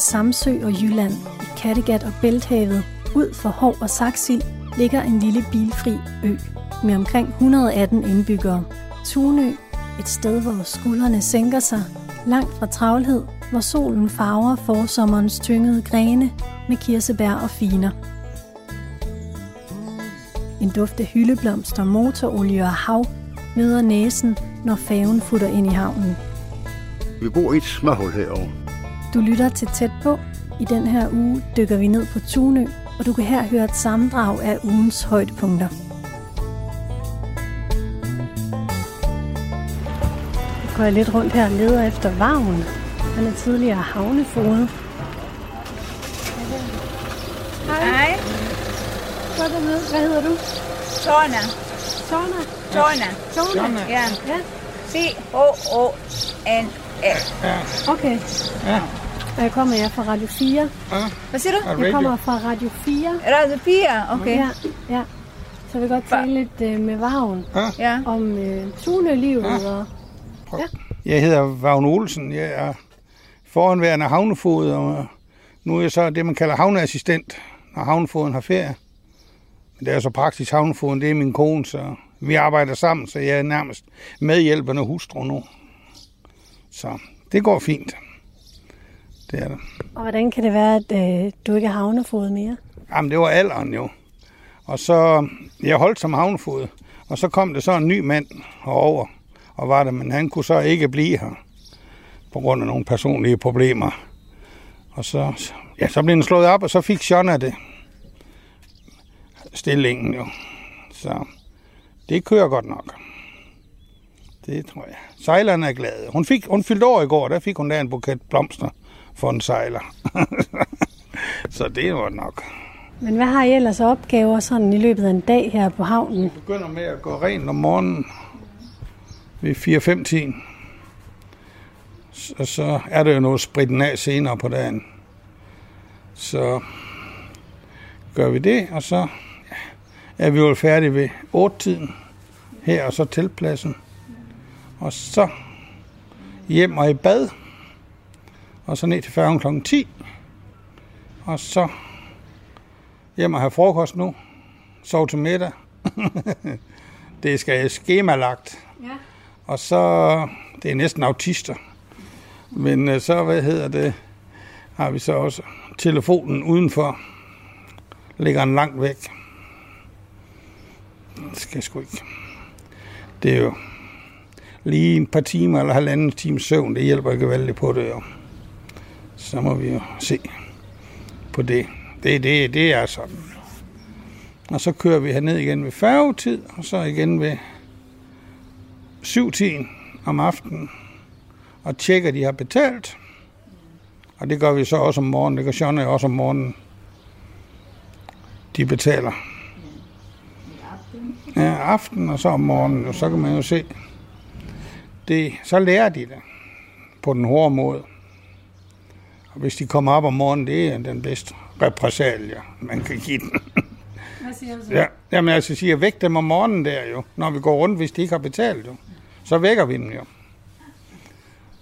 Samsø og Jylland, i Kattegat og Bælthavet, ud for Hov og Saxil, ligger en lille bilfri ø med omkring 118 indbyggere. Tunø, et sted, hvor skuldrene sænker sig, langt fra travlhed, hvor solen farver forsommerens tyngede grene med kirsebær og finer. En duft af hyldeblomster, motorolie og hav møder næsen, når færgen futter ind i havnen. Vi bor i et smørhul herovre. Du lytter til tæt på. I den her uge dykker vi ned på Tunø, og du kan her høre et sammendrag af ugens højdepunkter. Nu går jeg lidt rundt her og leder efter Vagn. Han er tidligere havnefode. Hej, Godt at. Hvad hedder du? Tårna. Tårna. Tårna. Tårna. Ja. Ja, C-O-O-N-A. okay. Ja. Og jeg kommer jeg fra Radio 4. Hvad siger du? Jeg kommer radio? fra Radio 4. Radio 4? Okay. Ja, ja. Så jeg vil godt tale lidt øh, med Vagn Ja. om øh, Tunø-livet og Jeg hedder Vagn Olsen. Jeg er foranværende havnefod, og nu er jeg så det, man kalder havneassistent, når havnefoden har ferie. Men det er så praktisk havnefoden, det er min kone, så vi arbejder sammen, så jeg er nærmest medhjælpende hustru nu. Så det går fint. Det er det. Og hvordan kan det være, at øh, du ikke er havnefod mere? Jamen, det var alderen jo. Og så, jeg holdt som havnefod, og så kom der så en ny mand herover og var der, men han kunne så ikke blive her, på grund af nogle personlige problemer. Og så, ja, så blev den slået op, og så fik Shona det. Stillingen jo. Så det kører godt nok. Det tror jeg. Sejlerne er glade. Hun, fik, hun fyldte år i går, der fik hun der en buket blomster for en sejler. så det var nok. Men hvad har I ellers opgaver sådan i løbet af en dag her på havnen? begynder med at gå rent om morgenen ved 4-5 tiden. Og så er der jo noget spritten af senere på dagen. Så gør vi det, og så er vi jo færdige ved 8 tiden her, og så teltpladsen. Og så hjem og i bad, og så ned til færgen kl. 10. Og så hjem og have frokost nu, sove til middag. det skal jeg skemalagt. Ja. Og så, det er næsten autister. Men øh, så, hvad hedder det, har vi så også telefonen udenfor. Ligger en langt væk. Det skal jeg sgu ikke. Det er jo lige en par timer eller halvanden time søvn, det hjælper ikke vældig på det jo. Så må vi jo se på det. Det, det, det er sådan. Og så kører vi herned igen ved færgetid, og så igen ved syvtiden om aftenen, og tjekker, de har betalt. Og det gør vi så også om morgenen. Det gør Sjone også om morgenen. De betaler. Ja, aften og så om morgenen, og så kan man jo se. Det, så lærer de det på den hårde måde. Og hvis de kommer op om morgenen, det er den bedste repressalie, man kan give den. Hvad siger du så? Ja, jamen altså siger, væk dem om morgenen der jo, når vi går rundt, hvis de ikke har betalt jo. Så vækker vi dem jo.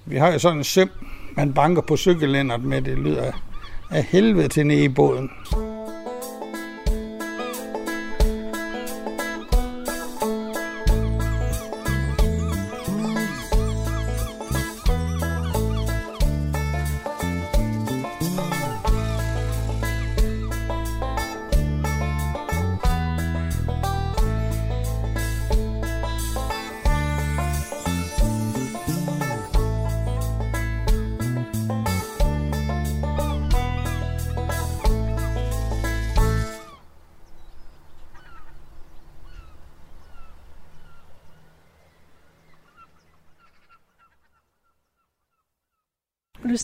Vi har jo sådan en søm, man banker på cykellændert med, det lyder af- af helvede til nede i båden.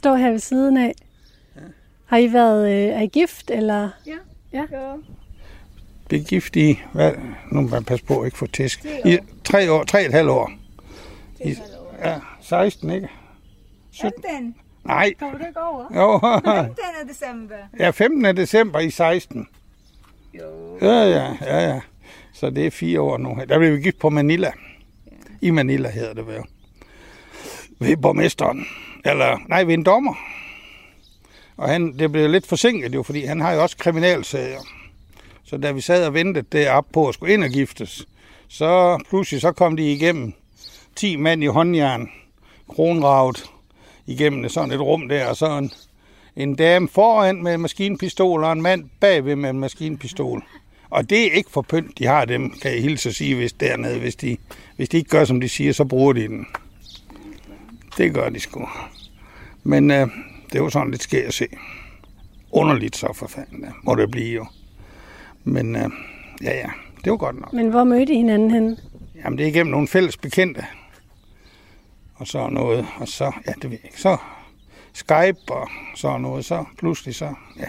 Står her ved siden af. Har I været øh, er I gift, eller? Ja. Ja. Det er gift i, hvad, nu må man passe på at ikke få tæsk. I tre år, tre og et halvt år. I, ja, 16, ikke? 17. 15. Nej, Kommer du ikke over? jo. 15. december. Ja, 15. december i 16. Jo. Ja, ja, ja, ja. Så det er fire år nu. Der blev vi gift på Manila. I Manila hedder det vel. Ved borgmesteren. Eller, nej, ved en dommer. Og han, det blev lidt forsinket jo, fordi han har jo også kriminalsager. Så da vi sad og ventede deroppe på at skulle ind og giftes, så pludselig så kom de igennem 10 mand i håndjern, kronravet igennem sådan et rum der, og så en, en dame foran med en maskinpistol og en mand bagved med en maskinpistol. Og det er ikke for pynt, de har dem, kan jeg hilse at sige, hvis dernede. Hvis de, hvis de ikke gør, som de siger, så bruger de den. Det gør de sgu. Men øh, det var sådan lidt sker at se. Underligt så for fanden, ja. må det blive jo. Men øh, ja, ja, det var godt nok. Men hvor mødte I hinanden henne? Jamen, det er igennem nogle fælles bekendte. Og så noget, og så, ja, det ved jeg ikke, så Skype og så noget, så pludselig så, ja,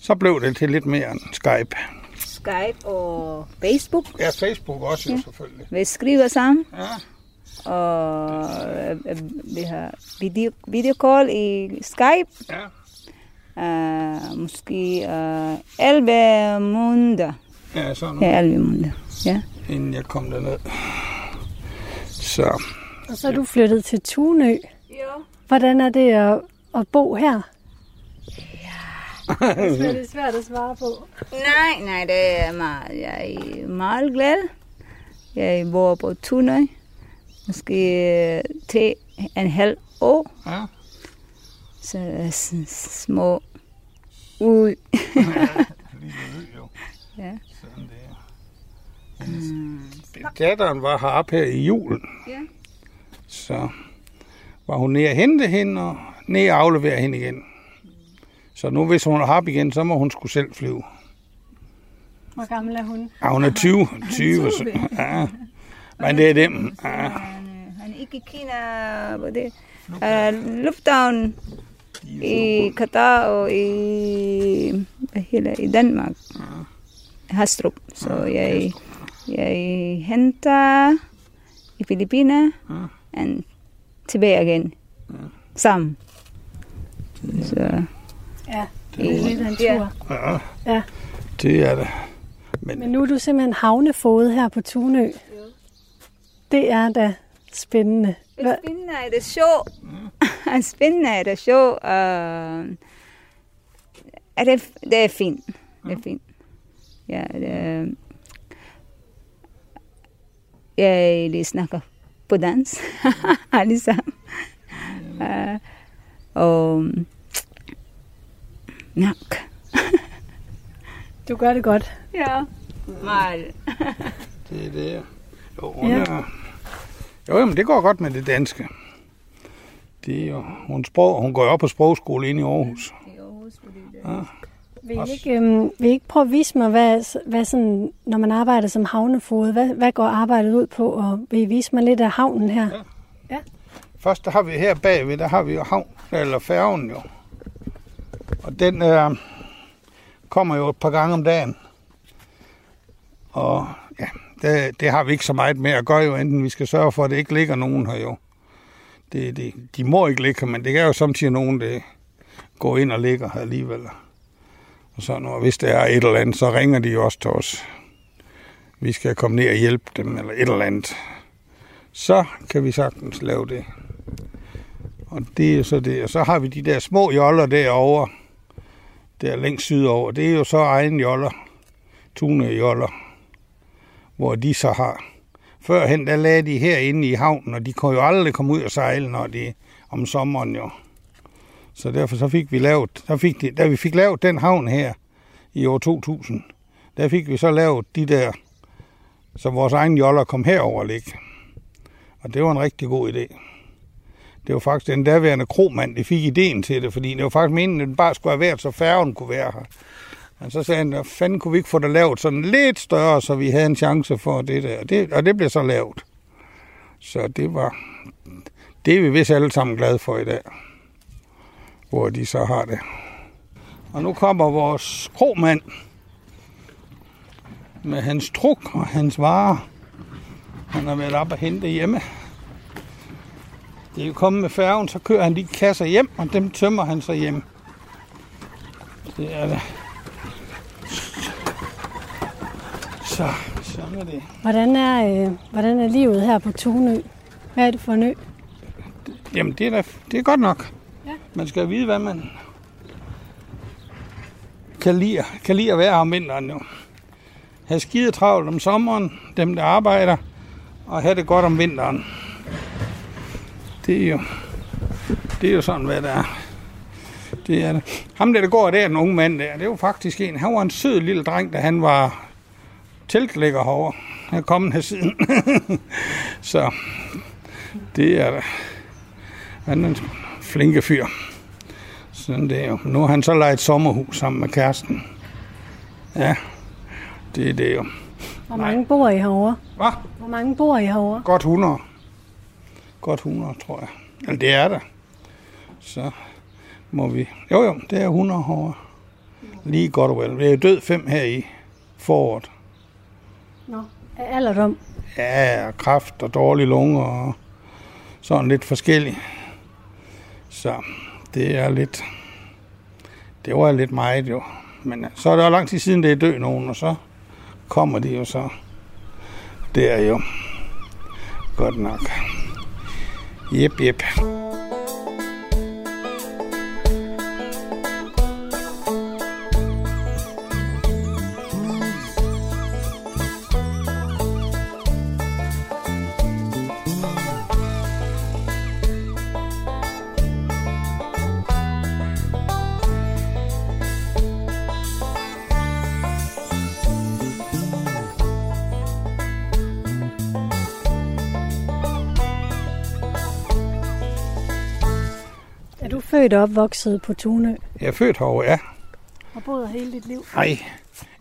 så blev det til lidt mere end Skype. Skype og Facebook. Ja, Facebook også jo selvfølgelig. Vi skriver sammen, Ja, og øh, øh, vi har video, videocall i Skype. ja. Uh, måske uh, 11 måneder. Ja, sådan noget, Ja, 11 måneder. Ja. inden jeg kom derned. Så, Og så er du flyttet til Tunø. Jo. Hvordan er det at, at bo her? Ja. det er svært at svare på. Nej, nej, det er meget, jeg er meget glad. Jeg bor på Tunøj. Måske øh, til en halv år. ja. Så er det s- små ud. Lille ø jo. Ja. Sådan der. Datteren var heroppe her i julen. Ja. Så var hun nede at hente hende, og nede og aflevere hende igen. Så nu, hvis hun er heroppe igen, så må hun skulle selv flyve. Hvor gammel er hun? Ja, hun er 20. 20 så, ja. Men det er dem. Ja. Han, øh, ikke kender på det. Uh, lufthavn i Katar og i, hvad hedder, i Danmark. Hastrup. Så jeg, jeg henter i Filippiner og tilbage igen. Sammen. Så Ja, det er lidt en Ja. tur. ja, Ja. det er det. Men, Men nu er du simpelthen havnefode her på Tunø. Det er da spændende. Hva? Spændende er det sjov. Spændende er det sjov. Uh, er det, det er fint. Det er fint. Ja, det, jeg lige snakker på dans. Alle sammen. Uh, og nok. Du gør det godt. Ja. Meget. det er det. Jo, hun Ja. jo, jamen, det går godt med det danske. Det er jo, hun, sprog, hun går jo op på sprogskole inde i Aarhus. Vil I, ikke, øhm, vil I ikke prøve at vise mig, hvad, hvad sådan, når man arbejder som havnefode, hvad, hvad går arbejdet ud på? Og vil I vise mig lidt af havnen her? Først der har vi her bagved, der har vi jo havn, eller færgen jo. Og den øh, kommer jo et par gange om dagen. Og ja, det, det har vi ikke så meget med at gøre jo, enten vi skal sørge for, at det ikke ligger nogen her jo. Det, det, de må ikke ligge her, men det er jo samtidig nogen, der går ind og ligger her alligevel. Og så når hvis der er et eller andet, så ringer de jo også til os. Vi skal komme ned og hjælpe dem, eller et eller andet. Så kan vi sagtens lave det. Og det er så det. Og så har vi de der små joller derovre, der længst sydover. Det er jo så egen joller, tunejoller. joller, hvor de så har. Førhen, der lagde de herinde i havnen, og de kunne jo aldrig komme ud og sejle, når de om sommeren jo. Så derfor så fik vi lavet, der fik de, da vi fik lavet den havn her i år 2000, der fik vi så lavet de der, så vores egen joller kom herover og ligge. Og det var en rigtig god idé. Det var faktisk den daværende kromand, der fik ideen til det, fordi det var faktisk meningen, at den bare skulle have været, så færgen kunne være her. Men så sagde han, "Hvad fanden kunne vi ikke få det lavet sådan lidt større, så vi havde en chance for det der. Og det, og det blev så lavet. Så det var, det er vi vist alle sammen glade for i dag. Hvor de så har det. Og nu kommer vores kromand med hans truk og hans varer. Han har været op og hente hjemme. Det er jo kommet med færgen, så kører han de kasser hjem, og dem tømmer han så hjem. Det er det. Så, sådan er det. Hvordan er, øh, hvordan er livet her på Tunø? Hvad er det for en ø? Jamen, det er, da, det er godt nok. Ja. Man skal vide, hvad man, kan lide, kan lide at være om vinteren jo. Have skide travlt om sommeren, dem der arbejder, og have det godt om vinteren. Det er jo, det er jo sådan, hvad det er. Det er det. Ham der, der går der, den unge mand der, det var faktisk en, han var en sød lille dreng, da han var teltlægger herovre. Han er kommet her siden. Så det er. Han er en flinke fyr. Sådan det er jo. Nu har han så lejet sommerhus sammen med kæresten. Ja, det er det jo. Hvor mange bor I herovre? Hvad? Hvor mange bor I herovre? Godt 100. Godt 100, tror jeg. Eller det er der. Så må vi... Jo, jo, det er 100 herovre. Lige godt og vel. Vi er jo død fem her i foråret. Nå, af alderdom. Ja, og kraft og dårlige lunger og sådan lidt forskelligt. Så det er lidt... Det var lidt meget jo. Men øh, så er det jo lang tid siden, det er død nogen, og så kommer de jo så. Det er jo godt nok. Jep, jep. Født og opvokset på Tunø Jeg er født herovre, ja. og boet her hele dit liv? Nej,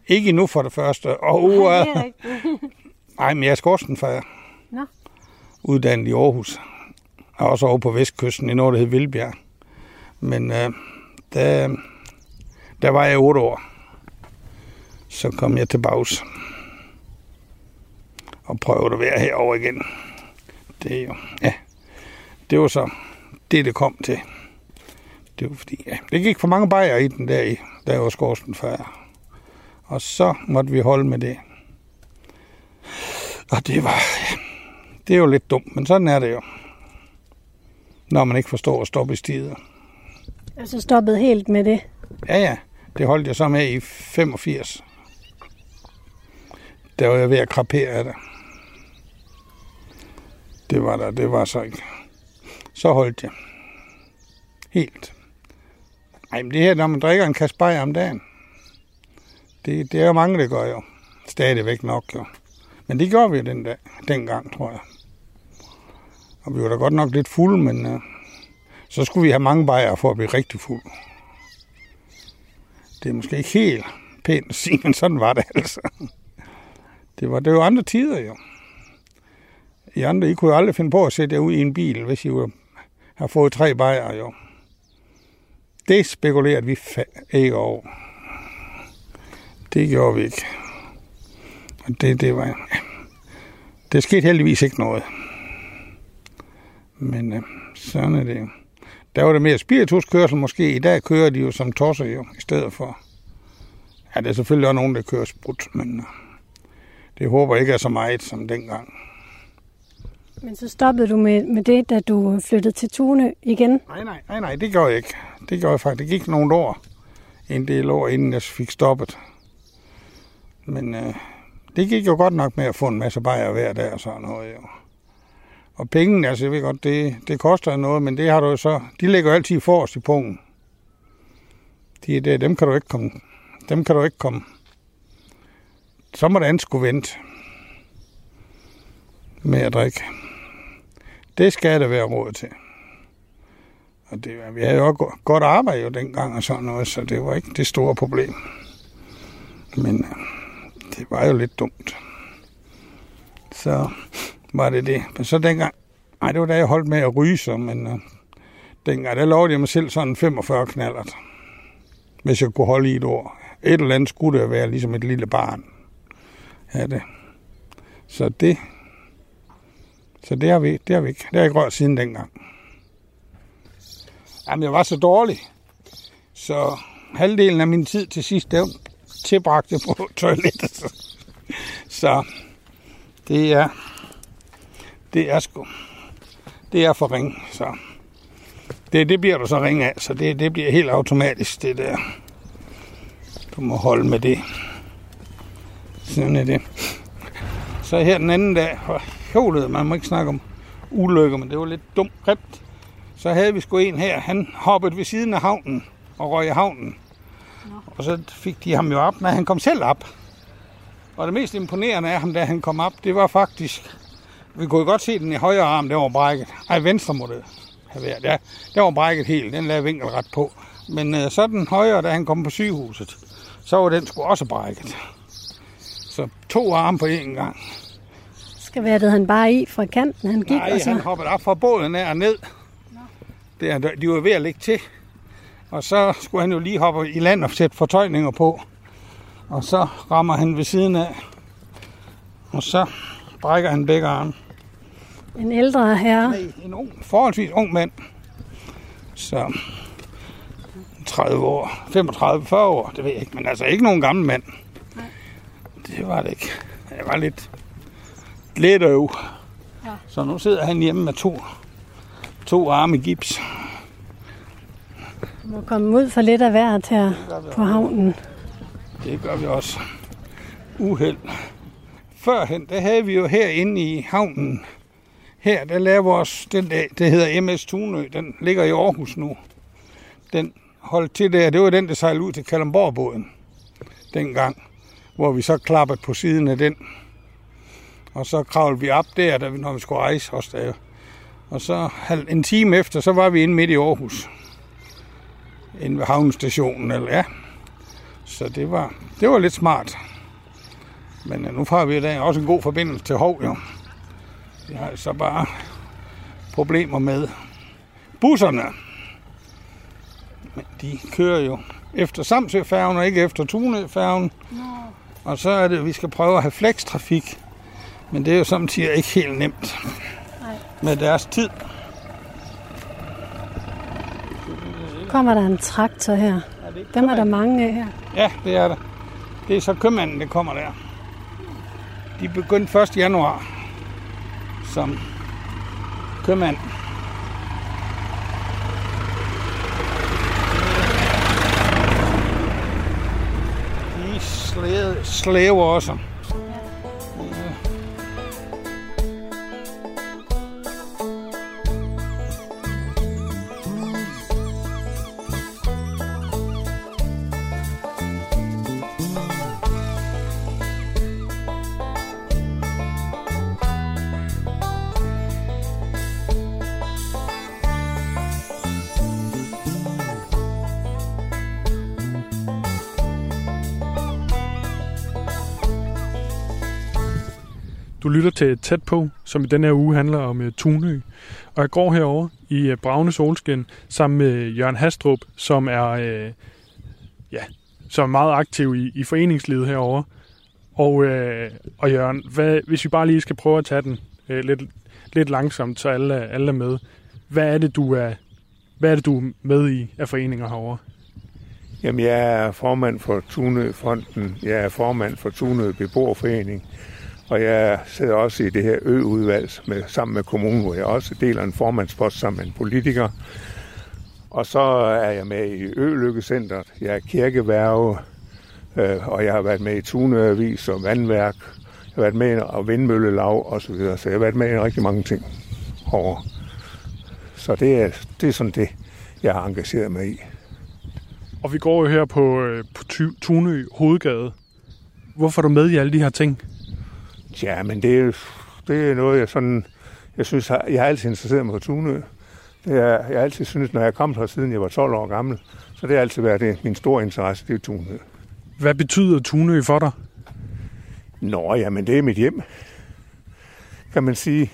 ikke endnu for det første. Og Nej, det er nej, men jeg er skorstenfejr. Nå. Uddannet i Aarhus. Og også over på vestkysten i noget, der hed Vildbjerg. Men øh, der, der var jeg otte år. Så kom jeg til Bags. Og prøvede at være herover igen. Det er jo, ja. Det var så det, det kom til. Det var fordi, ja, det gik for mange bajer i den der, i, der var skorstenfejr. Og så måtte vi holde med det. Og det var... Det er jo lidt dumt, men sådan er det jo. Når man ikke forstår at stoppe i stider. Altså stoppet helt med det. Ja, ja. Det holdt jeg så med i 85. Der var jeg ved at krapere af det. Det var der, det var så ikke. Så holdt jeg. Helt. Ej, men det her, når man drikker en kasse bajer om dagen, det, det er jo mange, der gør jo. Stadigvæk nok jo. Men det gjorde vi den dag, dengang, tror jeg. Og vi var da godt nok lidt fulde, men uh, så skulle vi have mange bajer for at blive rigtig fuld. Det er måske ikke helt pænt at sige, men sådan var det altså. Det var, det var andre tider jo. I andre, I kunne jo aldrig finde på at sætte jer ud i en bil, hvis I jo har fået tre bajer jo. Det spekulerede vi ikke over. Det gjorde vi ikke. Og det, det var... Ja. Det skete heldigvis ikke noget. Men øh, sådan er det jo. Der var det mere spirituskørsel måske. I dag kører de jo som tosser jo, i stedet for. Ja, der er selvfølgelig også nogen, der kører sprut, men øh, det håber jeg ikke er så meget som dengang. Men så stoppede du med, med det, da du flyttede til Tunø igen. Nej, nej, nej, nej, det gjorde jeg ikke. Det gjorde jeg faktisk. Det gik nogle år, en del år, inden jeg fik stoppet. Men øh, det gik jo godt nok med at få en masse bajer hver dag og sådan noget, jo. Og pengene, altså jeg ved godt, det, det koster noget, men det har du jo så, de ligger jo altid forrest i pungen. De er der, dem kan du ikke komme, dem kan du ikke komme. Så må det andet skulle vente med at drikke. Det skal der være råd til. Og det, vi havde jo også godt arbejde jo dengang og sådan noget, så det var ikke det store problem. Men øh, det var jo lidt dumt. Så var det det. Men så dengang, nej, det var da jeg holdt med at ryge så, men øh, dengang, der lovede jeg mig selv sådan 45 knallert. Hvis jeg kunne holde i et år. Et eller andet skulle det være ligesom et lille barn. Ja, det. Så det, så det har vi, det har vi ikke. Det har jeg ikke rørt siden dengang. Jamen, jeg var så dårlig. Så halvdelen af min tid til sidst, der tilbragte på toilettet. Så det er, det er sgu, det er for ring. Så det, det bliver du så ring af, så det, det bliver helt automatisk, det der. Du må holde med det. Sådan er det. Så her den anden dag, for man må ikke snakke om ulykker, men det var lidt dumt grimt. Så havde vi sgu en her, han hoppede ved siden af havnen og røg i havnen. Og så fik de ham jo op, når han kom selv op. Og det mest imponerende af ham, da han kom op, det var faktisk... Vi kunne godt se den i højre arm, den var brækket. Ej, venstre må det have været. Ja, den var brækket helt, den lavede vinkelret på. Men øh, så den højre, da han kom på sygehuset, så var den sgu også brækket. Så to arme på én gang. Skal være det han bare i fra kanten, han gik, Nej, og så... han hoppede op fra båden af og ned. Der, de var ved at ligge til. Og så skulle han jo lige hoppe i land og sætte fortøjninger på. Og så rammer han ved siden af. Og så brækker han begge arme. En ældre herre. Nej, en ung, forholdsvis ung mand. Så 30 år, 35-40 år, det ved jeg ikke, men altså ikke nogen gammel mand. Det var det ikke. Det var lidt, lidt øv. Ja. Så nu sidder han hjemme med to, to arme i gips. Du må komme ud for lidt af hvert her på havnen. Det gør vi også. Uheld. Førhen, der havde vi jo herinde i havnen. Her, der lavede vores, den der, det hedder MS Tunø, den ligger i Aarhus nu. Den holdt til der, det var den, der sejlede ud til Kalundborgbåden dengang, hvor vi så klappede på siden af den. Og så kravlede vi op der, da vi, når vi skulle rejse os der. Og så en time efter, så var vi inde midt i Aarhus. Inde ved havnestationen, eller ja. Så det var, det var lidt smart. Men øh, nu får vi da også en god forbindelse til Hov, jo. Vi har så bare problemer med busserne. Men de kører jo efter Samsøfærgen og ikke efter Tunøfærgen. Og så er det, at vi skal prøve at have flekstrafik. Men det er jo samtidig ikke helt nemt. Med deres tid. Kommer der en traktor her? Dem er der mange af her. Ja, det er det. Det er så købmanden, der kommer der. De begyndte 1. januar som købmand. De slæver også. Lytter til Tæt på, som i denne her uge handler om uh, Tunø. Og jeg går herover i uh, Solskin sammen med Jørgen Hastrup, som er, uh, ja, som er meget aktiv i, i foreningslivet herover. Og, uh, og Jørgen, hvad, hvis vi bare lige skal prøve at tage den uh, lidt, lidt langsomt, så alle, alle er med. Hvad er det, du er, hvad er det, du er med i af foreninger herover? Jamen, jeg er formand for Tunø-fonden. Jeg er formand for Tunø Beboerforening. Og jeg sidder også i det her ø-udvalg med, sammen med kommunen, hvor jeg også deler en formandspost sammen med en politiker. Og så er jeg med i Ølykkecentret, Jeg er kirkeværge, øh, og jeg har været med i Tunø Avis og Vandværk. Jeg har været med og Vindmøllelag og så videre. Så jeg har været med i rigtig mange ting over. Så det er, det er sådan det, jeg har engageret mig i. Og vi går jo her på, øh, på Tunø Hovedgade. Hvorfor er du med i alle de her ting? Ja, men det er, det er noget, jeg sådan... Jeg synes, jeg har altid interesseret mig for Tunø. Det er, jeg har altid synes, når jeg er kommet her, siden jeg var 12 år gammel, så det har altid været det, min store interesse, det er Tunø. Hvad betyder Tunø for dig? Nå, jamen det er mit hjem, kan man sige.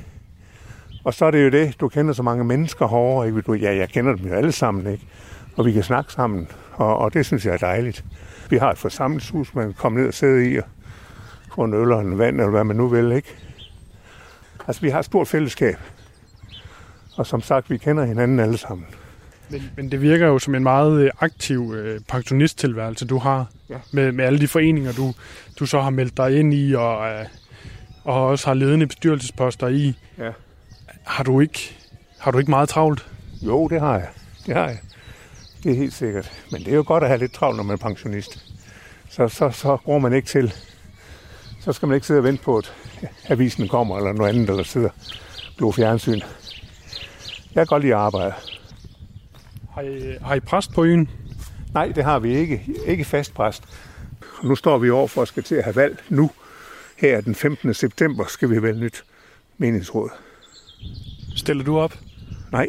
Og så er det jo det, du kender så mange mennesker herovre. Ikke? Du, ja, jeg kender dem jo alle sammen, ikke? Og vi kan snakke sammen, og, og det synes jeg er dejligt. Vi har et forsamlingshus, man kan komme ned og sidde i, og få en øl og en vand, eller hvad man nu vil, ikke? Altså, vi har et stort fællesskab. Og som sagt, vi kender hinanden alle sammen. Men, men det virker jo som en meget øh, aktiv øh, pensionisttilværelse, du har. Ja. Med, med alle de foreninger, du, du så har meldt dig ind i, og, øh, og også har ledende bestyrelsesposter i. Ja. Har du ikke, har du ikke meget travlt? Jo, det har jeg. Det har jeg. Det er helt sikkert. Men det er jo godt at have lidt travlt, når man er pensionist. så, så, så bruger man ikke til. Så skal man ikke sidde og vente på, at avisen kommer, eller noget andet, eller sidder blå fjernsyn. Jeg kan godt lide at arbejde. Har I, har I præst på øen? Nej, det har vi ikke. Ikke fast præst. Nu står vi over for at skal til at have valg nu. Her den 15. september skal vi vælge nyt meningsråd. Stiller du op? Nej,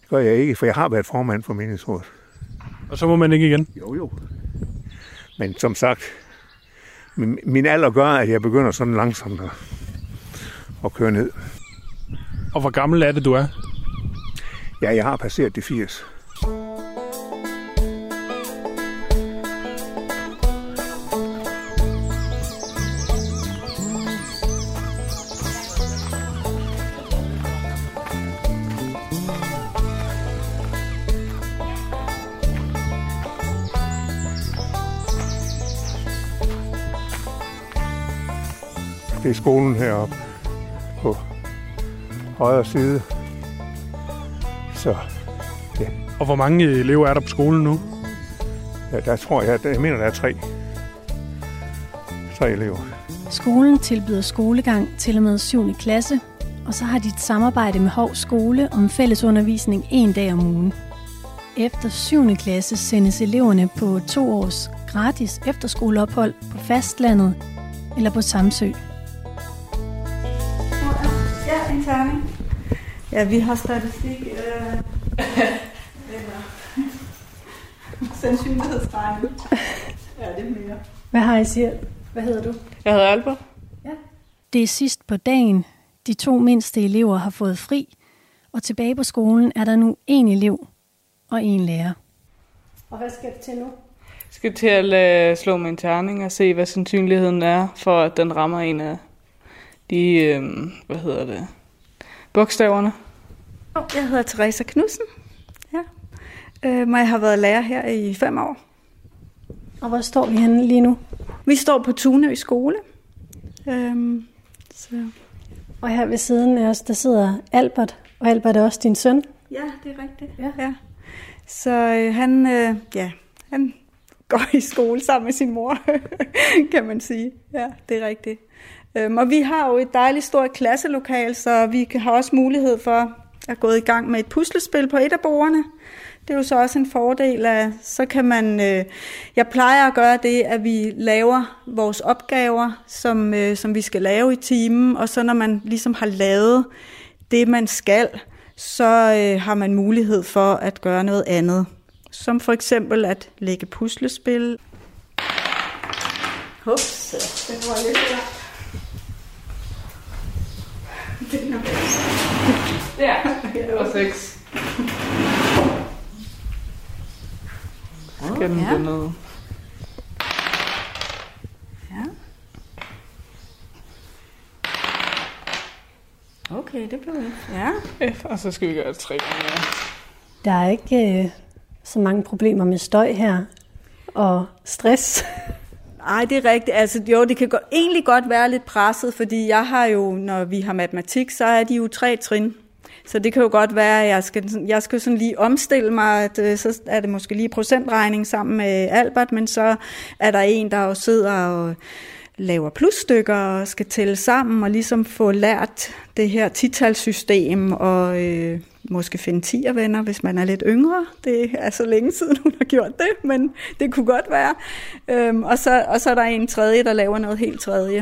det gør jeg ikke, for jeg har været formand for meningsrådet. Og så må man ikke igen? Jo, jo. Men som sagt, min, min alder gør, at jeg begynder sådan langsomt at, at køre ned. Og hvor gammel er det, du er? Ja, jeg har passeret de 80. Skolen heroppe på højre side. Så Og hvor mange elever er der på skolen nu? ja, der tror jeg, jeg mener, der er tre. Tre elever. Skolen tilbyder skolegang til og med 7. klasse, og så har de et samarbejde med Hov Skole om fællesundervisning en dag om ugen. Efter 7. klasse sendes eleverne på to års gratis efterskoleophold på fastlandet eller på Samsø. Ja, en terning. Ja, vi har statistik. Øh, eller sandsynlighedsregning. Ja, det er mere. Hvad har I siger? Hvad hedder du? Jeg hedder Albert. Det er sidst på dagen. De to mindste elever har fået fri, og tilbage på skolen er der nu en elev og en lærer. Og hvad skal det til nu? Jeg skal til at lade, slå med en terning og se, hvad sandsynligheden er for, at den rammer en af de, øh, hvad hedder det, bogstaverne. Jeg hedder Teresa Knudsen. Ja. Øh, og jeg har været lærer her i fem år. Og hvor står vi henne lige nu? Vi står på Tunø skole. Øhm, så. Og her ved siden af os, der sidder Albert, og Albert er også din søn. Ja, det er rigtigt. Ja. ja. Så øh, han, øh, ja, han går i skole sammen med sin mor, kan man sige. Ja, det er rigtigt. Øhm, og vi har jo et dejligt stort klasselokal, så vi kan- har også mulighed for at gå i gang med et puslespil på et af bordene. Det er jo så også en fordel, at så kan man... Øh, jeg plejer at gøre det, at vi laver vores opgaver, som, øh, som vi skal lave i timen, og så når man ligesom har lavet det, man skal, så øh, har man mulighed for at gøre noget andet. Som for eksempel at lægge puslespil. Hups, det var lidt der. Ja, det var seks. Skal den Ja. gå ned? Ja. Okay, det blev det. Ja. F, og så skal vi gøre tre gange. mere. Der er ikke øh, så mange problemer med støj her, og stress. Ej, det er rigtigt. Altså, jo, det kan gå, egentlig godt være lidt presset, fordi jeg har jo, når vi har matematik, så er de jo tre trin. Så det kan jo godt være, at jeg skal, sådan- jeg skal sådan lige omstille mig, at øh, så er det måske lige procentregning sammen med Albert, men så er der en, der jo sidder og laver plusstykker og skal tælle sammen og ligesom få lært det her titalssystem og øh, måske finde 10 venner, hvis man er lidt yngre. Det er så længe siden, hun har gjort det, men det kunne godt være. Øhm, og, så, og så er der en tredje, der laver noget helt tredje.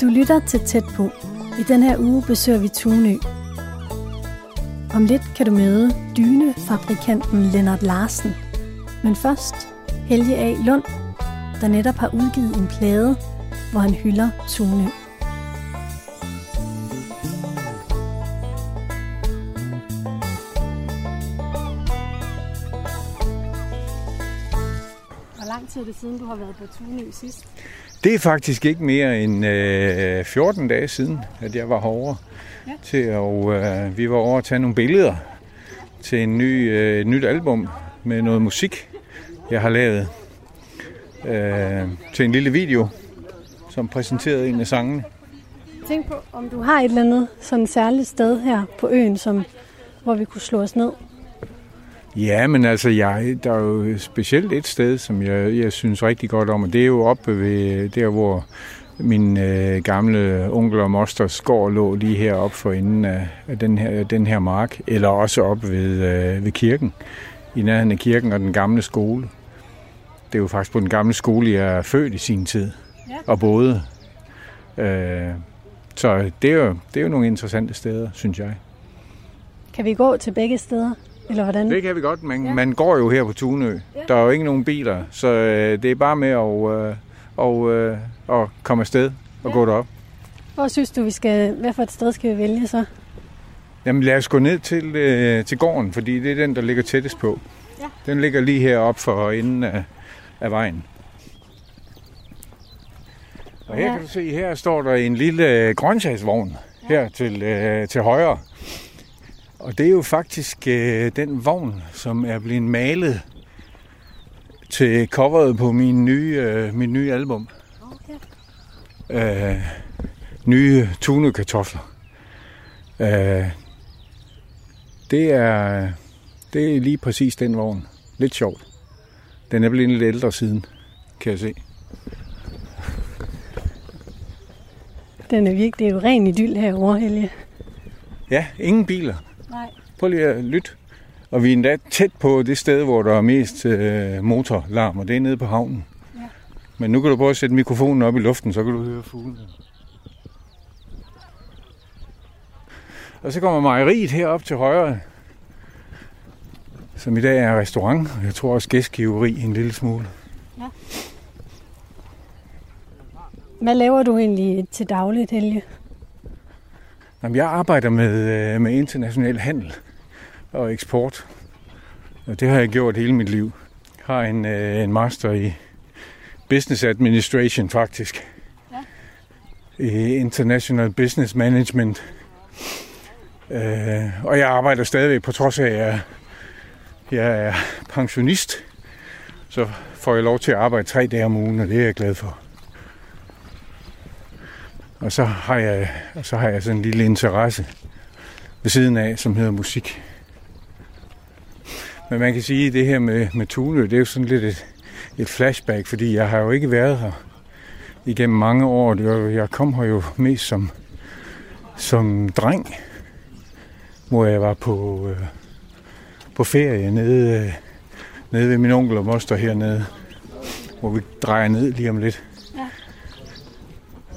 Du lytter til Tæt på. I den her uge besøger vi Tunø. Om lidt kan du møde dynefabrikanten Lennart Larsen. Men først Helge A. Lund, der netop har udgivet en plade, hvor han hylder Tunø. Hvor lang tid er det siden, du har været på Tunø sidst? Det er faktisk ikke mere end øh, 14 dage siden, at jeg var herovre. Ja. Til, og øh, vi var over at tage nogle billeder til en ny, øh, nyt album med noget musik, jeg har lavet øh, til en lille video. som præsenterede en af sangene. Tænk på, om du har et eller andet sådan særligt sted her på øen, som, hvor vi kunne slå os ned. Ja, men altså, jeg, der er jo specielt et sted, som jeg, jeg synes rigtig godt om, og det er jo oppe ved der, hvor min øh, gamle onkel og mosters gård lå lige heroppe for inden af, af den, her, den her mark, eller også op ved, øh, ved kirken, i nærheden af kirken og den gamle skole. Det er jo faktisk på den gamle skole, jeg er født i sin tid, ja. og boede. Øh, så det er, jo, det er jo nogle interessante steder, synes jeg. Kan vi gå til begge steder? Eller hvordan? Det kan vi godt, men ja. man går jo her på Tunø. Ja. Der er jo ikke nogen biler, så øh, det er bare med at, øh, og, øh, at komme afsted og ja. gå derop. Hvor synes du, vi skal, hvad for et sted skal vi vælge så? Jamen lad os gå ned til, øh, til gården, fordi det er den, der ligger tættest på. Ja. Den ligger lige heroppe for enden af, af vejen. Og her ja. kan du se, her står der en lille øh, grøntsagsvogn ja. her til, øh, til højre. Og det er jo faktisk øh, den vogn, som er blevet malet til coveret på min nye, øh, min nye album. Okay. Øh, nye tunekartofler. Øh, det er, det er lige præcis den vogn. Lidt sjovt. Den er blevet lidt ældre siden, kan jeg se. Den er virkelig, det er jo ren idyll herovre, Helge. Ja, ingen biler. Prøv lige at lytte. Og vi er endda tæt på det sted, hvor der er mest øh, motorlarm, og det er nede på havnen. Ja. Men nu kan du prøve at sætte mikrofonen op i luften, så kan du høre fuglene. Og så kommer mejeriet herop til højre, som i dag er restaurant, og jeg tror også gæstgiveri en lille smule. Ja. Hvad laver du egentlig til dagligt, Helge? Jamen, jeg arbejder med, øh, med international handel og eksport. Og det har jeg gjort hele mit liv. Jeg har en, øh, en master i business administration faktisk. Ja. I international business management. Øh, og jeg arbejder stadigvæk på trods af, at jeg, jeg er pensionist. Så får jeg lov til at arbejde tre dage om ugen, og det er jeg glad for. Og så har jeg, og så har jeg sådan en lille interesse ved siden af, som hedder musik. Men man kan sige, at det her med, med Tune, det er jo sådan lidt et, et flashback, fordi jeg har jo ikke været her igennem mange år. Jeg kom her jo mest som, som dreng, hvor jeg var på, øh, på ferie nede, øh, nede ved min onkel og moster hernede, hvor vi drejer ned lige om lidt.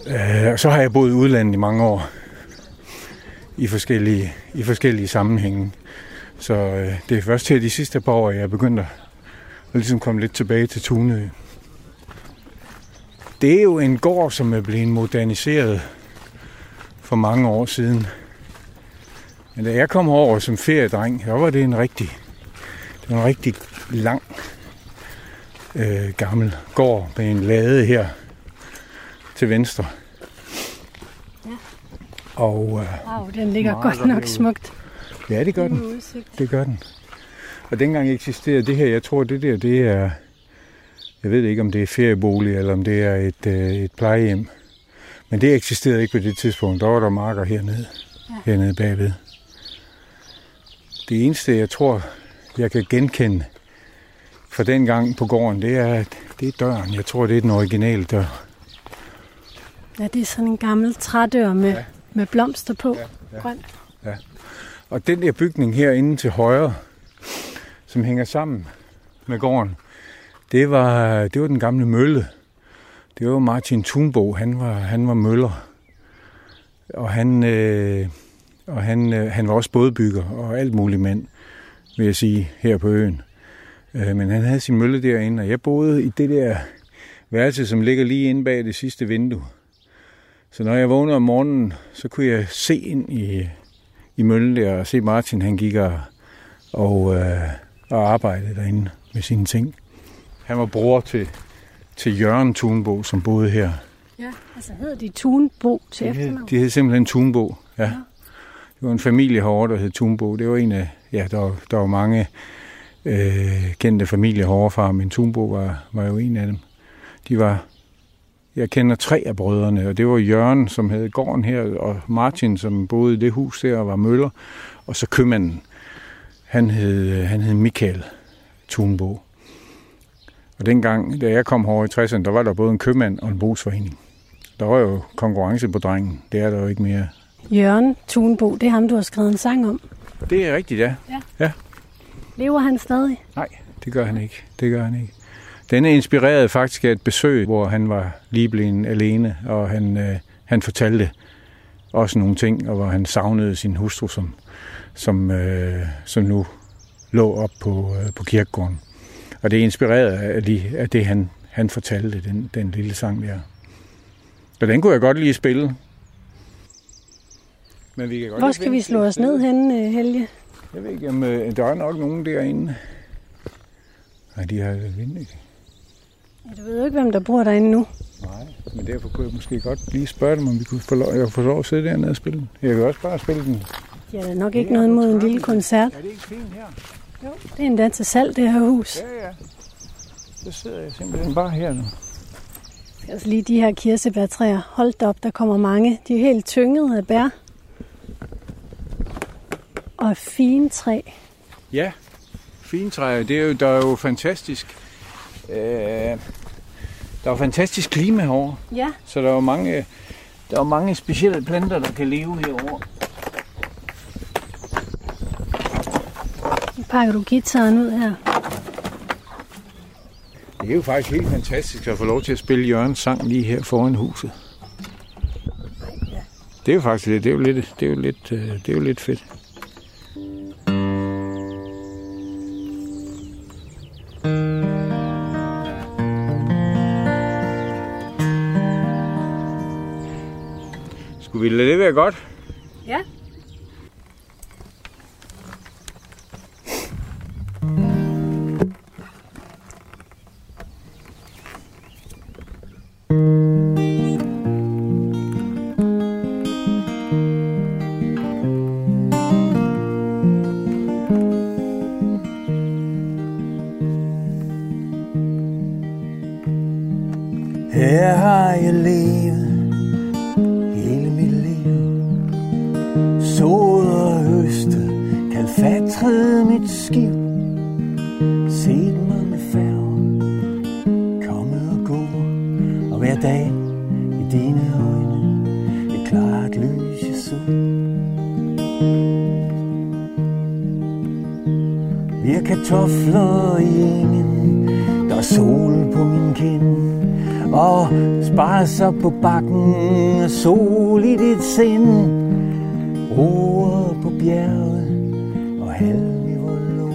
Ja. Øh, så har jeg boet i udlandet i mange år i forskellige, i forskellige sammenhænge. Så øh, det er først til de sidste par år, jeg er begyndt at, at ligesom komme lidt tilbage til Tunø. Det er jo en gård, som er blevet moderniseret for mange år siden. Men da jeg kom over som feriedreng, så var det en rigtig, det var en rigtig lang øh, gammel gård med en lade her til venstre. Ja. Og, øh, wow, den ligger godt nok smukt. Ja, det gør den. Det gør den. Og dengang eksisterede det her, jeg tror det der, det er, jeg ved ikke om det er feriebolig, eller om det er et, øh, et plejehjem. Men det eksisterede ikke på det tidspunkt. Der var der marker hernede, ja. hernede bagved. Det eneste, jeg tror, jeg kan genkende fra den gang på gården, det er, at det er døren. Jeg tror, det er den originale dør. Ja, det er sådan en gammel trædør med, ja. med blomster på. Ja, ja. Grøn. Og den der bygning herinde til højre, som hænger sammen med gården, det var, det var den gamle mølle. Det var Martin Thunbo, han var, han var møller. Og han, øh, og han, øh, han var også bådbygger og alt muligt mand, vil jeg sige, her på øen. Øh, men han havde sin mølle derinde, og jeg boede i det der værelse, som ligger lige inde bag det sidste vindue. Så når jeg vågnede om morgenen, så kunne jeg se ind i, i møllen der og se Martin, han gik og, og, øh, og arbejdede derinde med sine ting. Han var bror til, til Jørgen Thunbo, som boede her. Ja, altså hedder de Thunbo til efternavn? De hed simpelthen Thunbo, ja. ja. Det var en familie herovre, der hed Thunbo. Det var en af, ja, der var, der var mange øh, kendte familier herovre fra, men Thunbo var, var jo en af dem. De var Jeg kender tre af brødrene, og det var Jørgen, som havde gården her, og Martin, som boede i det hus der og var møller, og så købmanden. Han hed, han hed Michael Thunbo. Og dengang, da jeg kom over i 60'erne, der var der både en købmand og en brugsforening. Der var jo konkurrence på drengen. Det er der jo ikke mere. Jørgen Thunbo, det er ham, du har skrevet en sang om. Det er rigtigt, ja. Ja. ja. Lever han stadig? Nej, det gør han ikke. Det gør han ikke. Den er inspireret faktisk af et besøg, hvor han var lige blevet alene, og han, øh, han fortalte også nogle ting, og hvor han savnede sin hustru, som, som, øh, som nu lå op på, øh, på kirkegården. Og det er inspireret af, lige, af det, han, han fortalte, den, den lille sang der. Så den kunne jeg godt lige spille. Men vi kan godt Hvor skal vi slå os ned henne, øh, Helge? Jeg ved ikke, om øh, der er nok nogen derinde. Nej, de har vind, ikke? Ja, du ved jo ikke, hvem der bor derinde nu. Nej, men derfor kunne jeg måske godt lige spørge dem, om vi kunne få lov, jeg kunne få lov at sidde dernede og spille den. Jeg kan også bare spille den. Ja, der er nok ikke noget mod en lille koncert. Er det ikke fint her? Det er endda til salg, det her hus. Ja, ja. Så sidder jeg simpelthen bare her nu. Altså lige de her kirsebærtræer. Hold da op, der kommer mange. De er helt tyngede af bær. Og fine træ. Ja, fintræ, det er jo, der er jo fantastisk. Øh, der er jo fantastisk klima herovre, Ja, så der er jo mange, der er jo mange specielle planter, der kan leve herovre. nu pakker du gitaren ud her. Det er jo faktisk helt fantastisk at få lov til at spille Jørgens sang lige her foran huset. Det er jo faktisk det. Det er jo lidt, det er jo lidt, øh, det er jo lidt fedt. Ville vi det være godt? Hver dag i dine øjne, et klart lys jeg så Vi er kartofler i engen, der er sol på min kind og sparser på bakken og sol i dit sind. Roer på bjerget og halv i vor lå.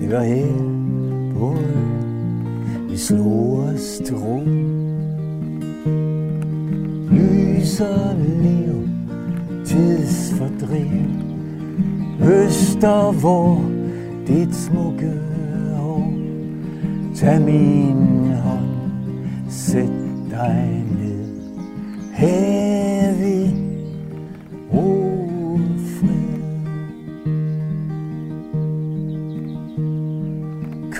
Det var her på vi slog os til ro lyser liv, tidsfordriv. Øster, hvor dit smukke hår. Tag min hånd Sæt dig ned hævig,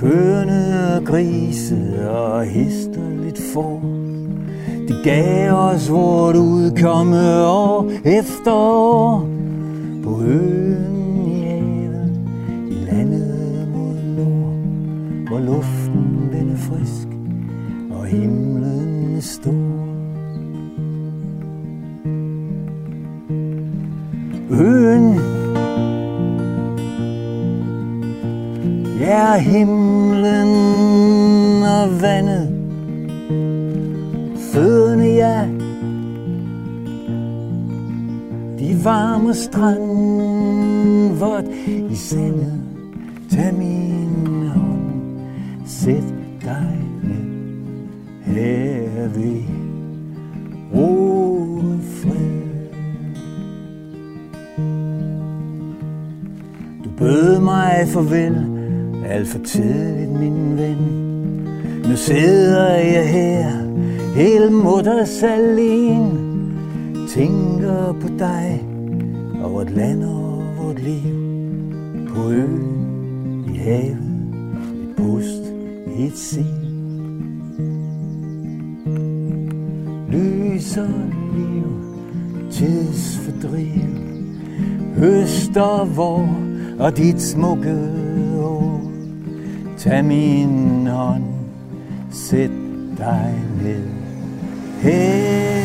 er og grise og hister lidt for gav os vort udkomme år efter år På øen i havet I landet mod nord Hvor luften den er frisk og himlen stor. Øen, ja himlen og vandet, de varme strand, vort i sandet, tag min hånd, sæt dig ned her ved ro fred. Du bød mig farvel alt for tidligt, min ven. Nu sidder jeg her, helt mutters alene. Tænker på dig og vort land og vort liv. På øen, i havet, et pust, i et Lys og liv, tidsfordriv, høst og vor og dit smukke år. Tag min hånd, sæt dig ned Hey.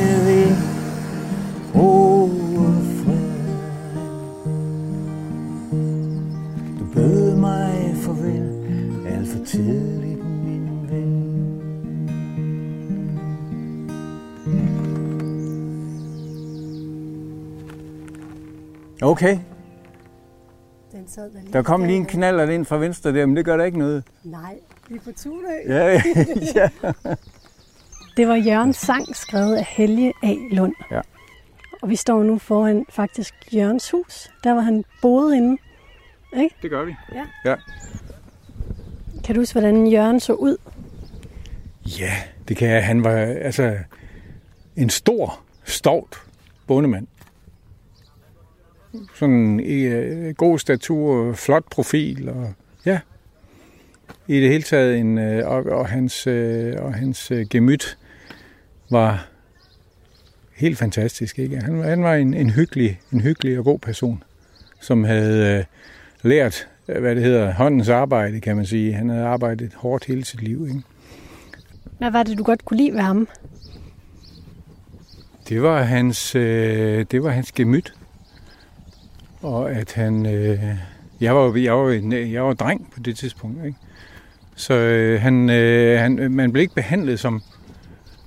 Okay, Den sad der, lige der kom lige en knaller ind fra venstre der, men det gør der ikke noget. Nej, vi er på Tunø. Ja, ja. Det var Jørgens sang, skrevet af Helge A. Lund. Ja. Og vi står nu foran faktisk Jørgens hus, der hvor han boede inde. Det gør vi. Kan du huske, hvordan Jørgen så ud? Ja, det kan jeg. Han var altså en stor, stovt bondemand. Sådan øh, god statur, flot profil og ja. I det hele taget en øh, og, og hans øh, og hans øh, gemyt var helt fantastisk, ikke? Han, han var en, en hyggelig, en hyggelig og god person, som havde øh, lært, øh, hvad det hedder, håndens arbejde, kan man sige. Han havde arbejdet hårdt hele sit liv, ikke? Hvad var det, du godt kunne lide ved ham? Det var hans, øh, det var hans gemyt. Og at han... Øh, jeg, var, jo- jeg, var, en- jeg var dreng på det tidspunkt, ikke? Så øh, han, øh, han, øh, man blev ikke behandlet som,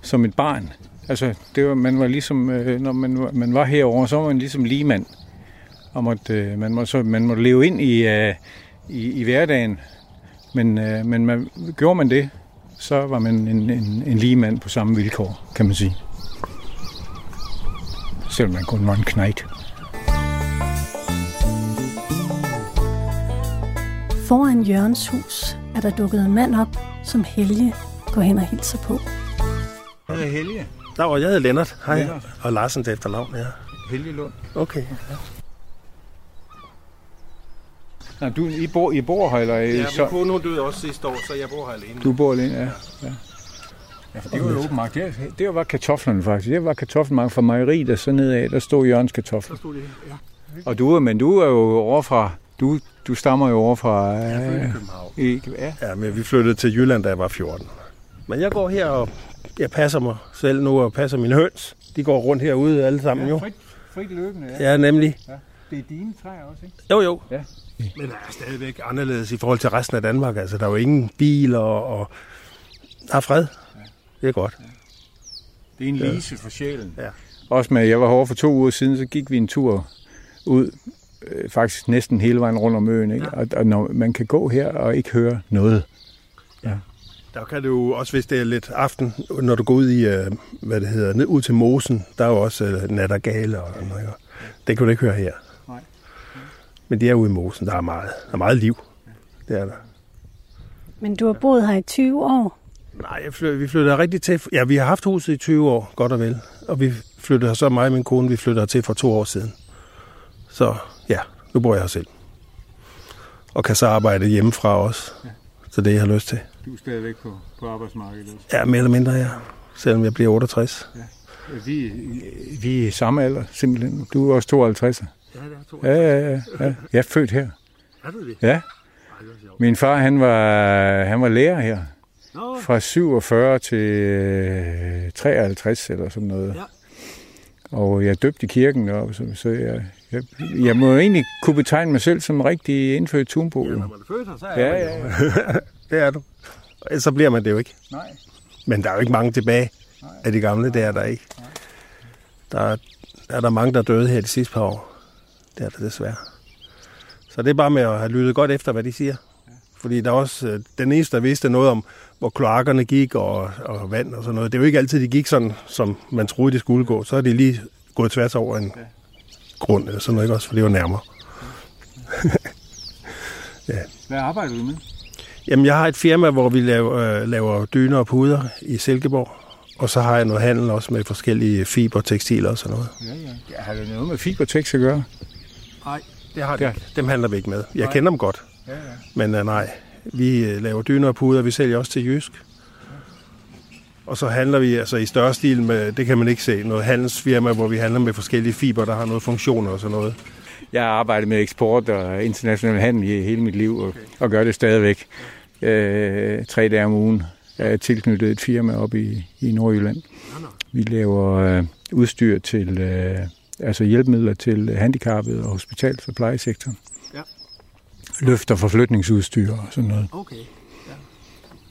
som et barn. Altså, det var, man var ligesom, øh, når man, var- man var herover, så var man ligesom ligemand. Og måtte, øh, man, må, så, man måtte leve ind i, øh, i, i hverdagen. Men, øh, men man, gjorde man det, så var man en, en, en ligemand på samme vilkår, kan man sige selvom man kun var en knægt. Foran Jørgens hus er der dukket en mand op, som Helge går hen og hilser på. Det er Helge. Der var jeg hedder Lennart. Hej. Lennart. Og Larsen til efternavn, ja. Helge Lund. Okay. Nå, du, I bor, I bor her, eller? Ja, min så, kone hun døde også sidste år, så jeg bor her alene. du bor alene, ja. ja. Ja, for det var jo åben mark. Det, det var kartoflerne faktisk. Det var kartoffelmark fra mejeriet, der så nedad, der stod Jørgens kartofler. stod det, ja. Og du, er- men du er jo over fra, du, du stammer jo over fra... Jeg er født i Øh, København. i, ja, Ja, men vi flyttede til Jylland, da jeg var 14. Men jeg går her og jeg passer mig selv nu og passer mine høns. De går rundt herude alle sammen jo. frit, frit løbende, ja. Ja, nemlig. Det er dine træer også, ikke? Jo, jo. Ja. Men det er stadigvæk anderledes i forhold til resten af Danmark. Altså, der er jo ingen biler, og der er fred. Det er godt. Det er en Ja. lise for sjælen. Ja. Også med, jeg var herovre for to uger siden, så gik vi en tur ud, øh, faktisk næsten hele vejen rundt om øen. Ikke? Ja. Og, og når man kan gå her og ikke høre noget. Der kan du også, hvis det er lidt aften, når du går ud i, øh, hvad det hedder, ned ud til mosen, der er jo også øh, nattergale og noget. ikke? Det kan du ikke høre her. Nej. Men det er ude i mosen, der er meget, der er meget liv. Det er der. Men du har boet her i 20 år. Nej, jeg fly, vi flyttede rigtig til. Ja, vi har haft huset i 20 år, godt og vel. Og vi flyttede her så, mig og min kone, vi flyttede her til for to år siden. Så ja, nu bor jeg her selv. Og kan så arbejde hjemmefra også. Så det, jeg har lyst til. Du er stadigvæk på, på arbejdsmarkedet også. Ja, mere eller mindre, ja. Selvom jeg bliver 68. Vi, vi er samme alder, simpelthen. Du er også 52. Ja, det er to. Ja, ja, ja. ja. Jeg er født her. Er du det? Ja. Min far, han var, han var lærer her. Nå, Fra 47 til øh, 53 eller sådan noget. Ja. Og jeg er døbt i kirken deroppe, så, så jeg, jeg, jeg må egentlig kunne betegne mig selv som rigtig indfødt tunbo. ja, når man er født her, så er Ja, ja, jo. det er du. Ellers så bliver man det jo ikke. Nej. Men der er jo ikke mange tilbage af de gamle, det er der ikke. Der er, der er der mange, der er døde her de sidste par år. Det er der desværre. Så det er bare med at have lyttet godt efter, hvad de siger. Fordi der er også øh, den eneste, der vidste noget om, hvor kloakkerne gik og, og vand og sådan noget. Det er jo ikke altid, de gik sådan, som man troede, de skulle gå. Så er de lige gået tværs over en grund eller sådan noget, ikke også? For det var nærmere. Hvad arbejder du med? Jamen, jeg har et firma, hvor vi laver, øh, laver dyner og puder i Silkeborg. Og så har jeg noget handel også med forskellige fiber, tekstiler og sådan noget. Ja, ja. ja har det noget med fibertex at gøre? Nej, det har det det ikke. Dem handler vi ikke med. Jeg Nej. kender dem godt, Ja, ja. men uh, nej. Vi øh, laver dyner og puder, vi sælger også til Jysk. Og så handler vi altså i større stil med, det kan man ikke se, noget handelsfirma, hvor vi handler med forskellige fiber, der har noget funktioner og sådan noget. Jeg har arbejdet med eksport og international handel i hele mit liv, og, og gør det stadigvæk øh, tre dage om ugen. Jeg er tilknyttet et firma op i, i Nordjylland. Vi laver øh, udstyr til, øh, altså hjælpemidler til handicappede og hospitals- og plejesektoren. Ja. Løfter forflytningsudstyr og sådan noget. Okay. Ja.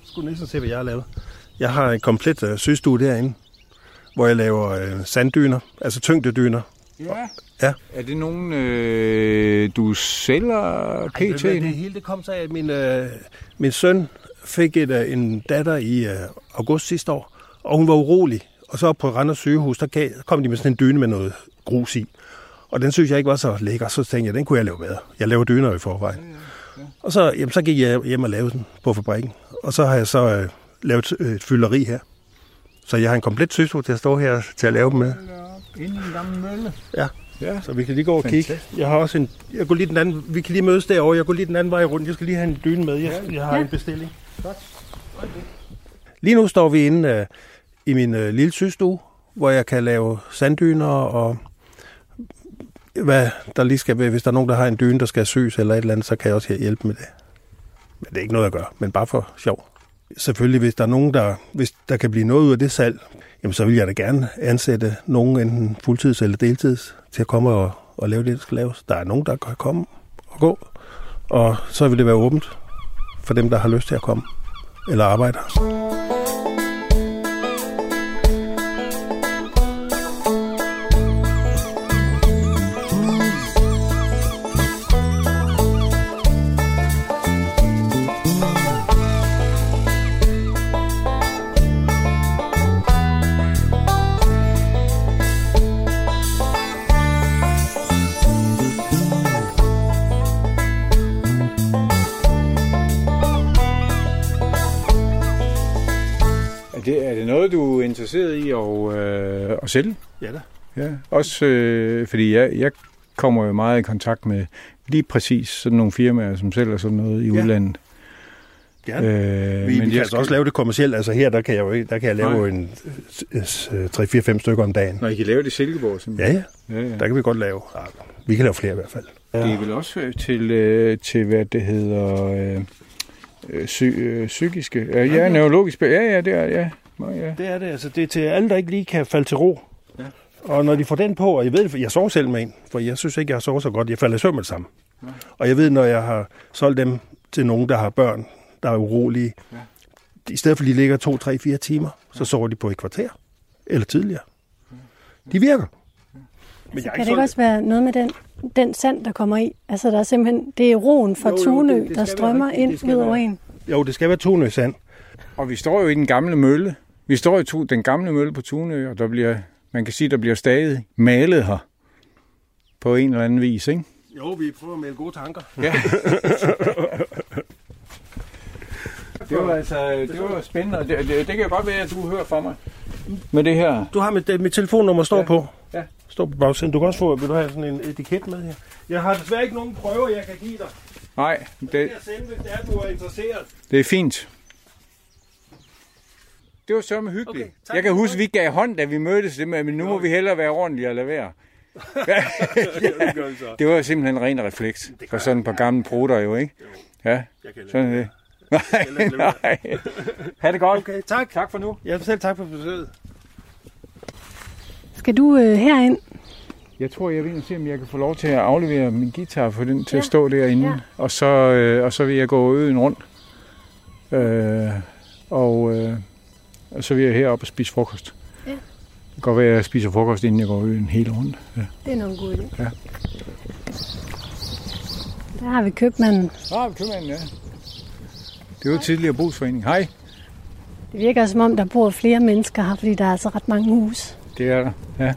Skulle næsten se, hvad jeg har lavet. Jeg har en komplet øh, sygestue derinde, hvor jeg laver øh, sanddyner, altså tyngdedyner. Ja. Ja. Er det nogen, øh, du sælger pt? Ej, det, det hele det kom så af, at min, øh, min søn fik et, øh, en datter i øh, august sidste år, og hun var urolig. Og så på Randers sygehus, der gav, kom de med sådan en dyne med noget grus i. Og den synes jeg ikke var så lækker, så tænkte jeg, den kunne jeg lave bedre. Jeg laver dyner i forvejen. Ja, ja. Og så, jamen, så gik jeg hjem og lavede den på fabrikken. Og så har jeg så øh, lavet et fylderi her. Så jeg har en komplet sygestue til at stå her til at lave dem med. Inden en gammel mølle. Ja. Ja. Så vi kan lige gå og kigge. Jeg har også en, jeg går lige den anden, vi kan lige mødes derovre. Jeg går lige den anden vej rundt. Jeg skal lige have en dyne med. Jeg, jeg har Ja. en bestilling. Lige nu står vi inde øh, i min øh, lille sygestue, hvor jeg kan lave sanddyner og hvad der lige skal være. Hvis der er nogen, der har en dyne, der skal syes eller et eller andet, så kan jeg også hjælpe med det. Men det er ikke noget at gøre, men bare for sjov. Selvfølgelig, hvis der er nogen, der, hvis der kan blive noget ud af det salg, jamen så vil jeg da gerne ansætte nogen, enten fuldtids eller deltids, til at komme og, og lave det, der skal laves. Der er nogen, der kan komme og gå, og så vil det være åbent for dem, der har lyst til at komme eller arbejde. Det, er det noget, du er interesseret i at, øh, at sælge? Ja da. Ja, også øh, fordi jeg, jeg kommer jo meget i kontakt med lige præcis sådan nogle firmaer, som sælger sådan noget i Ja. udlandet. Gerne. Øh, Vi, vi jeg kan altså også lave det kommercielt. Altså her, der kan jeg jo ikke, der kan jeg lave Nej. en 3-4-5 stykker om dagen. Når I kan lave det i Silkeborg, Ja, simpelthen. ja. ja, ja. Der kan vi godt lave. Ja, Vi kan lave flere i hvert fald. Det er vel også øh, til, øh, til hvad det hedder, øh, øh, psy, øh, psykiske, øh, ja, neurologisk, ja, ja, det er, ja. Nå, ja. Det er det. Altså, det er til alle, der ikke lige kan falde til ro. Ja. Og når de får den på, og jeg ved jeg sover selv med en, for jeg synes ikke, jeg sover så godt. Jeg falder i søvn med det samme. Ja. Og jeg ved, når jeg har solgt dem til nogen, der har børn, der er urolige, Ja. i stedet for at de ligger to, tre, fire timer, så sover de på et kvarter. Eller tidligere. De virker. Men Så kan det ikke også være noget med den, den sand, der kommer i? Altså, der er simpelthen, det er roen fra Jo, jo, Tunø, det- det der strømmer være ind ud over en. Jo, det skal være Tunø sand. Og vi står jo i den gamle mølle. Vi står i to, den gamle mølle på Tunø, og der bliver, man kan sige, der bliver stadig malet her på en eller anden vis, ikke? Jo, vi prøver med gode tanker. Ja. det var altså, det var spændende, og det, det, det kan godt være, at du hører fra mig med det her. Du har mit, det- mit telefonnummer står ja. på. Ja. Står på bagsiden. Du kan også få, vil du have sådan en etiket med her? Jeg har desværre ikke nogen prøver, jeg kan give dig. Nej, det, Det er sende, hvis det er, du er interesseret. det er fint. Det var sørme hyggeligt. Okay, tak jeg kan huske, vi gav hånd, da vi mødtes, det med, men nu må vi hellere være ordentlige og lade være. Ja, det var simpelthen en ren refleks. For sådan et par gamle prutter jo, ikke? Ja, Jeg sådan er det. Nej, nej. Ha' det godt. Okay, tak. Tak for nu. Ja, selv tak for besøget. Skal du øh, herind? Jeg tror, jeg vil ind og se, om jeg kan få lov til at aflevere min guitar for den til Ja. at stå derinde. Ja. Og, så, øh, og så vil jeg gå øen rundt. Øh, og, øh, og så vil jeg herop og spise frokost. Ja. Det kan godt være, at jeg spiser frokost, inden jeg går øen helt rundt. Ja. Det er nok en god idé. Ja. Der har vi købmanden. Ah, købmanden, ja. Det var tidligere brugsforening. Hej. Det virker som om, der bor flere mennesker her, fordi der er altså ret mange hus. Det er der, ja.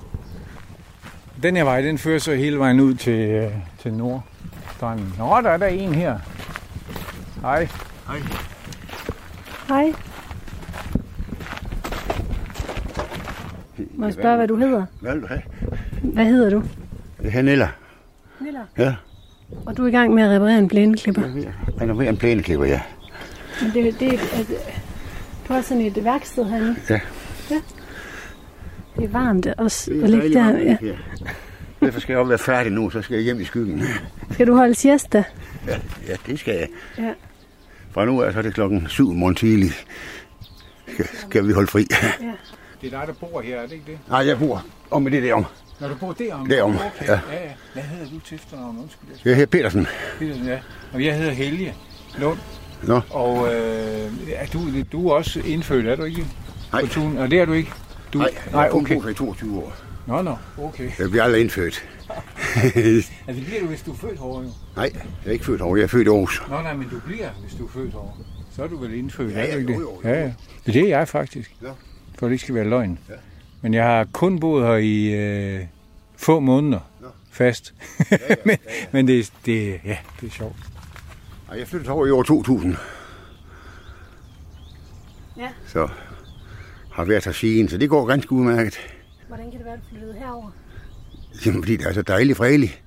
Den her vej, den fører så hele vejen ud til, øh, til Nordstranden. Nå, der er der en her. Hej. Hej. Må jeg spørge, hvad du hedder? Hvad vil du have? Hvad hedder du? Det her Niller. Niller. Ja, Og du er i gang med at reparere en blæneklipper. renoverer en plæneklipper, ja. Men det, det, er- at, du på sådan et værksted herinde. Ja. ja. Det er varmt også Det er at ligge der. varmt Ja. her. Derfor skal jeg også være færdig nu, så skal jeg hjem i skyggen. Skal du holde siesta? Ja, ja det skal jeg. Ja. Fra nu af så er det klokken 7 morgen tidlig. Skal, skal vi holde fri. ja. Det er dig, der bor her, er det ikke det? Nej, jeg bor om i det derom. Når du bor derom? Derom, okay. ja. ja. ja. Hvad hedder du til efternavn? Undskyld. jeg Jeg hedder Petersen. Petersen, ja. Og jeg hedder Helge Lund. Nå. Og øh, er du, du er også indfødt, er du ikke? Nej. På tun, og det er du ikke? Du, Nej, jeg kun okay. i 22 år. Nå, nå, okay. Jeg bliver aldrig indfødt. Altså, det bliver du, hvis du er født herovre. Nej, jeg er ikke født over. Jeg er født i Aarhus. Nå, nej, men du bliver, hvis du er født herovre. Så er du vel indfødt, Ja, er du ja, ikke det? jo, jo, jo. Ja, ja. Det er jeg faktisk. Ja. For det ikke skal være løgn. Ja. Men jeg har kun boet her i øh, få måneder Nå. fast. men men det, det, ja, det er sjovt. Nej, jeg flyttede over i år 2000. Ja. Så har været her siden, så det går ganske udmærket. Hvordan kan det være, at du flyttede herover? Jamen, fordi det er så dejligt fredeligt.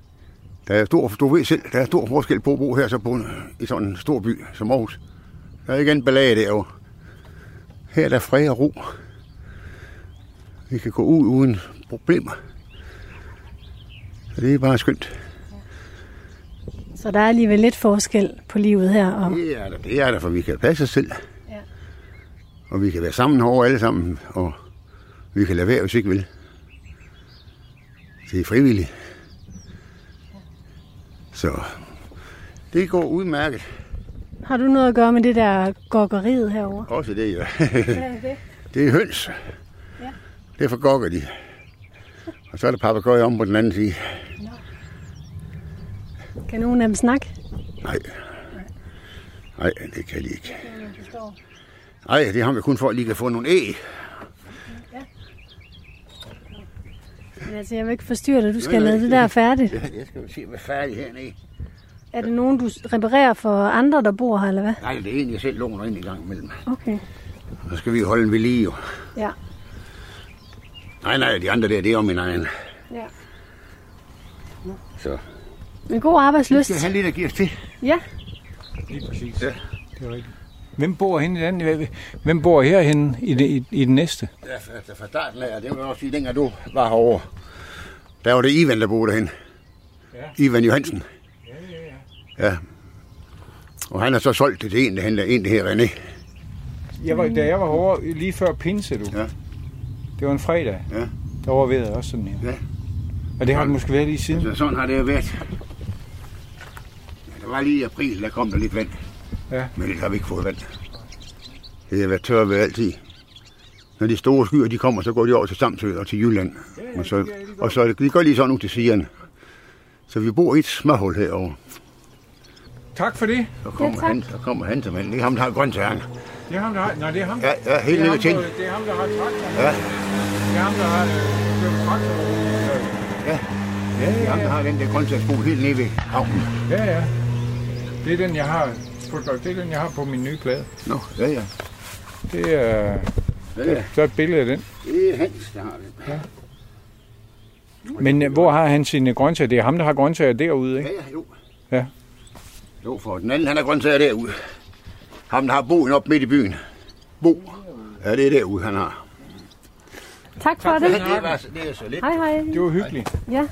Der er stor, du ved selv, der er stor forskel på at bo her så på en, i sådan en stor by som Aarhus. Der er ikke en ballade derovre. Her er der fred og ro. Vi kan gå ud uden problemer. Så det er bare skønt. Så der er alligevel lidt forskel på livet her. Og... Det er der, det er der, for vi kan passe os selv. Og vi kan være sammen over alle sammen, og vi kan lade være, hvis ikke vil. Det er frivilligt. Så det går udmærket. Har du noget at gøre med det der gokkeriet herover? Også det, ja. Hvad er det? det er høns. Ja. Derfor gokker de. Og så er der papegøjer om på den anden side. Kan nogen af dem snakke? Nej. Nej, det kan de ikke. Nej, det har vi kun for, at de kan få nogle æg. Men altså, jeg vil ikke forstyrre dig. Du skal lade det der færdigt. Ja, jeg skal jo se, hvad færdig hernede. Er det nogen, du reparerer for andre, der bor her, eller hvad? Nej, det er en, jeg selv låner ind i gang imellem. Okay. Så skal vi holde en ved lige, jo. Ja. Nej, nej, de andre der, det er jo min egen. ja. Så Men god vi arbejdslyst. skal have lidt at give os til. Ja. Lige præcis. Ja. Det er rigtigt. Hvem bor henne i den? Hvem bor herhenne i, det, i, i den næste? Ja, fra, fra starten af, det var også sige, dengang du var herovre. Der var det Ivan, der boede derhen. Ja. Ivan Johansen. Ja, ja, ja. Ja. Og han har så solgt det til en, der en, det her René. Jeg var, da jeg var herovre lige før pinse, du. Ja. Det var en fredag. Ja. Der var vejret også sådan her. Ja. Og det har det måske været lige siden. Så sådan har det været. Der var lige i april, der kom der lidt vand. Ja. Men det har vi ikke fået vand. Det har været tør ved altid. Når de store skyer, de kommer, så går de over til Samsø og til Jylland. og så, og så de går lige sådan ud til sigerne. Så vi bor i et smørhul herovre. Tak for det. Så kommer, tak. han, så kommer han til manden. Det er ham, der har grøntsagerne. Det er ham, der har... Nej, det er ham. Ja, ja, helt det er nede ham, ved ting. der- Det er ham, der har traktoren. Ja, Det er ham, der har øh, købt traktor. ja. Ja, Det er ja, ham, der ja. har den der grøntsagsbo helt nede ved havnen. ja, ja. Det er den, jeg har på, det er den, jeg har på min nye plade. Nå, ja, ja. Det er, ja, ja. så er et billede af den. Det er Hans, der har den. Men øh, hvor har han sine grøntsager? Det er ham, der har grøntsager derude, ikke? Ja, ja, jo. Ja. Jo, for den anden, han har grøntsager derude. Ham, der har boen op midt i byen. Bo. Ja, det er derude, han har. Tak for det. Det, var, det er så lidt. Hej, hej. Det var hyggeligt. Ja.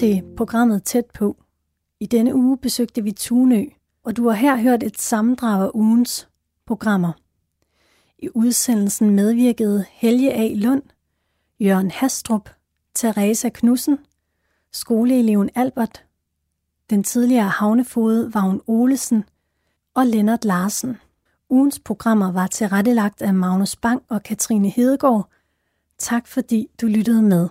Til programmet Tæt på. I denne uge besøgte vi Tunø, og du har her hørt et sammendrag af ugens programmer. I udsendelsen medvirkede Helge A. Lund, Jørgen Hastrup, Teresa Knudsen, skoleeleven Albert, den tidligere havnefode Vagn Olesen og Lennart Larsen. Ugens programmer var tilrettelagt af Magnus Bang og Katrine Hedegaard. Tak fordi du lyttede med.